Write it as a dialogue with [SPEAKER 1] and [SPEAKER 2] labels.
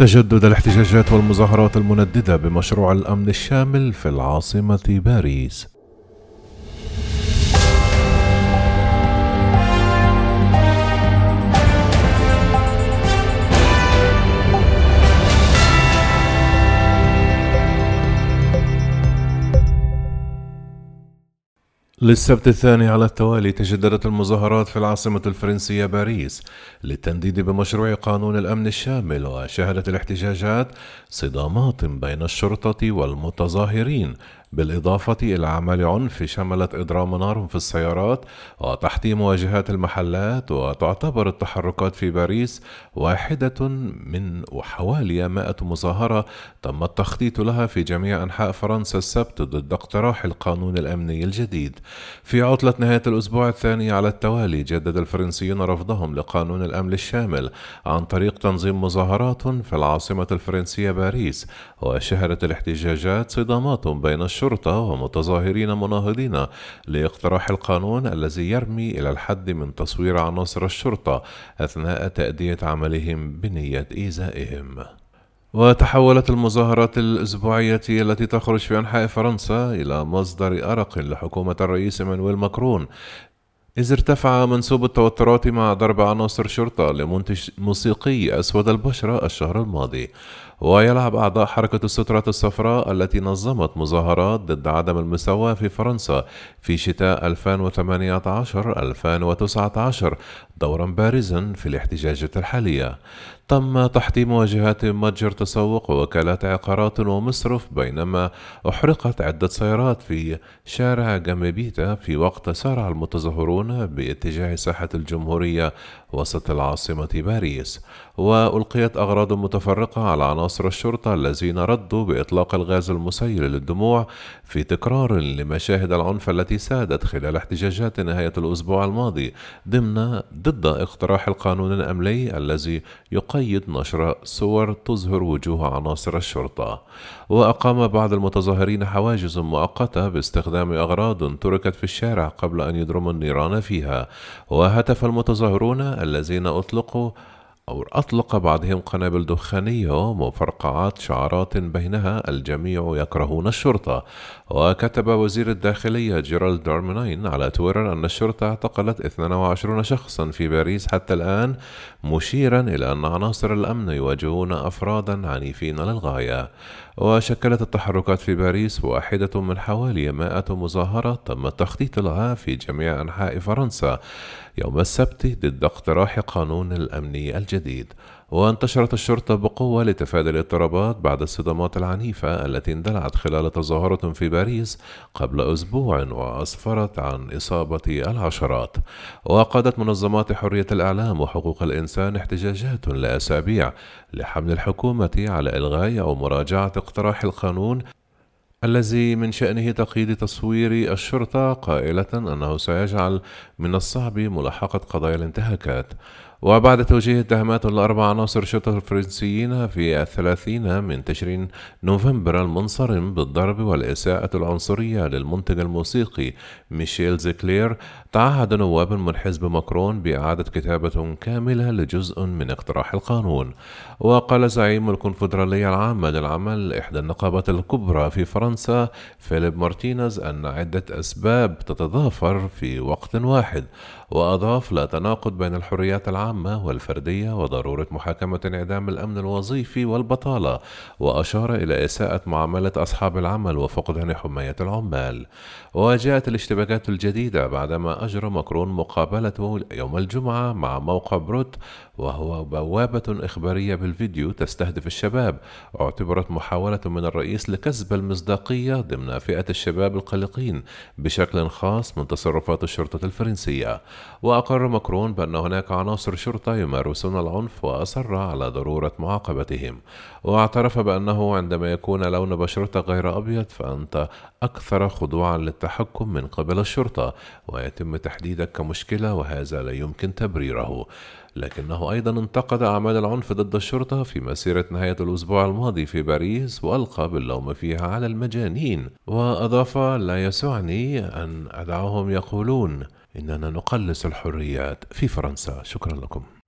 [SPEAKER 1] تجدد الاحتجاجات والمظاهرات المنددة بمشروع الأمن الشامل في العاصمة باريس. للسبت الثاني على التوالي تجددت المظاهرات في العاصمة الفرنسية باريس للتنديد بمشروع قانون الأمن الشامل وشهدت الاحتجاجات صدامات بين الشرطة والمتظاهرين بالإضافة إلى أعمال عنف شملت إضرام نار في السيارات وتحطيم واجهات المحلات وتعتبر التحركات في باريس واحدة من حوالي مائة مظاهرة تم التخطيط لها في جميع أنحاء فرنسا السبت ضد اقتراح القانون الأمني الجديد. في عطلة نهاية الأسبوع الثاني على التوالي جدد الفرنسيون رفضهم لقانون الأمن الشامل عن طريق تنظيم مظاهرات في العاصمة الفرنسية باريس وشهدت الاحتجاجات صدامات بين الشرطة ومتظاهرين مناهضين لاقتراح القانون الذي يرمي إلى الحد من تصوير عناصر الشرطة أثناء تأدية عملهم بنية إيذائهم. وتحولت المظاهرات الأسبوعية التي تخرج في أنحاء فرنسا إلى مصدر أرق لحكومة الرئيس مانويل ماكرون إذ ارتفع منسوب التوترات مع ضرب عناصر شرطة لمنتج موسيقي أسود البشرة الشهر الماضي. ويلعب أعضاء حركة السترة الصفراء التي نظمت مظاهرات ضد عدم المساواة في فرنسا في شتاء 2018-2019 دورا بارزا في الاحتجاجات الحالية. تم تحطيم واجهات متجر تسوق ووكالات عقارات ومصرف بينما أحرقت عدة سيارات في شارع جامبيتا في وقت سارع المتظاهرون باتجاه ساحة الجمهورية وسط العاصمة باريس. وألقيت أغراض متفرقة على عناصر الشرطة الذين ردوا بإطلاق الغاز المسيل للدموع في تكرار لمشاهد العنف التي سادت خلال احتجاجات نهاية الأسبوع الماضي ضمن ضد اقتراح القانون الأمني الذي يقيد نشر صور تظهر وجوه عناصر الشرطة وأقام بعض المتظاهرين حواجز مؤقتة باستخدام أغراض تركت في الشارع قبل أن يضرموا النيران فيها وهتف المتظاهرون الذين أطلقوا أو أطلق بعضهم قنابل دخانية ومفرقعات شعارات بينها الجميع يكرهون الشرطة. وكتب وزير الداخلية جيرالد دارمينين على تويتر أن الشرطة اعتقلت 22 شخصا في باريس حتى الآن مشيرا إلى أن عناصر الأمن يواجهون أفرادا عنيفين للغاية. وشكلت التحركات في باريس واحدة من حوالي مائة مظاهرة تم التخطيط لها في جميع أنحاء فرنسا. يوم السبت ضد اقتراح قانون الأمن الجديد وانتشرت الشرطة بقوة لتفادي الاضطرابات بعد الصدامات العنيفة التي اندلعت خلال تظاهرة في باريس قبل أسبوع وأسفرت عن إصابة العشرات. وقادت منظمات حرية الإعلام وحقوق الإنسان احتجاجات لأسابيع لحمل الحكومة على إلغاء أو مراجعة اقتراح القانون الذي من شأنه تقييد تصوير الشرطة قائلة أنه سيجعل من الصعب ملاحقة قضايا الانتهاكات. وبعد توجيه اتهامات لأربع عناصر شرطة الفرنسيين في الثلاثين من تشرين نوفمبر المنصرم بالضرب والإساءة العنصرية للمنتج الموسيقي ميشيل زيكلير تعهد نواب من حزب ماكرون بإعادة كتابة كاملة لجزء من اقتراح القانون. وقال زعيم الكونفدرالية العامة للعمل إحدى النقابات الكبرى في فرنسا فيليب مارتينيز أن عدة أسباب تتضافر في وقت واحد وأضاف لا تناقض بين الحريات العامة والفردية وضرورة محاكمة انعدام الأمن الوظيفي والبطالة وأشار إلى إساءة معاملة أصحاب العمل وفقدان حماية العمال. وجاءت الاشتباكات الجديدة بعدما أجرى ماكرون مقابلته يوم الجمعة مع موقع بروت وهو بوابة إخبارية بالفيديو تستهدف الشباب. اعتبرت محاولة من الرئيس لكسب المصداقية ضمن فئة الشباب القلقين بشكل خاص من تصرفات الشرطة الفرنسية. وأقر ماكرون بأن هناك عناصر شرطة يمارسون العنف وأصر على ضرورة معاقبتهم واعترف بأنه عندما يكون لون بشرتك غير أبيض فأنت أكثر خضوعا للتحكم من قبل الشرطة ويتم تحديدك كمشكلة وهذا لا يمكن تبريره. لكنه أيضا انتقد أعمال العنف ضد الشرطة في مسيرة نهاية الأسبوع الماضي في باريس وألقى باللوم فيها على المجانين وأضاف لا يسعني أن أدعهم يقولون إننا نقلص الحريات في فرنسا. شكرا لكم.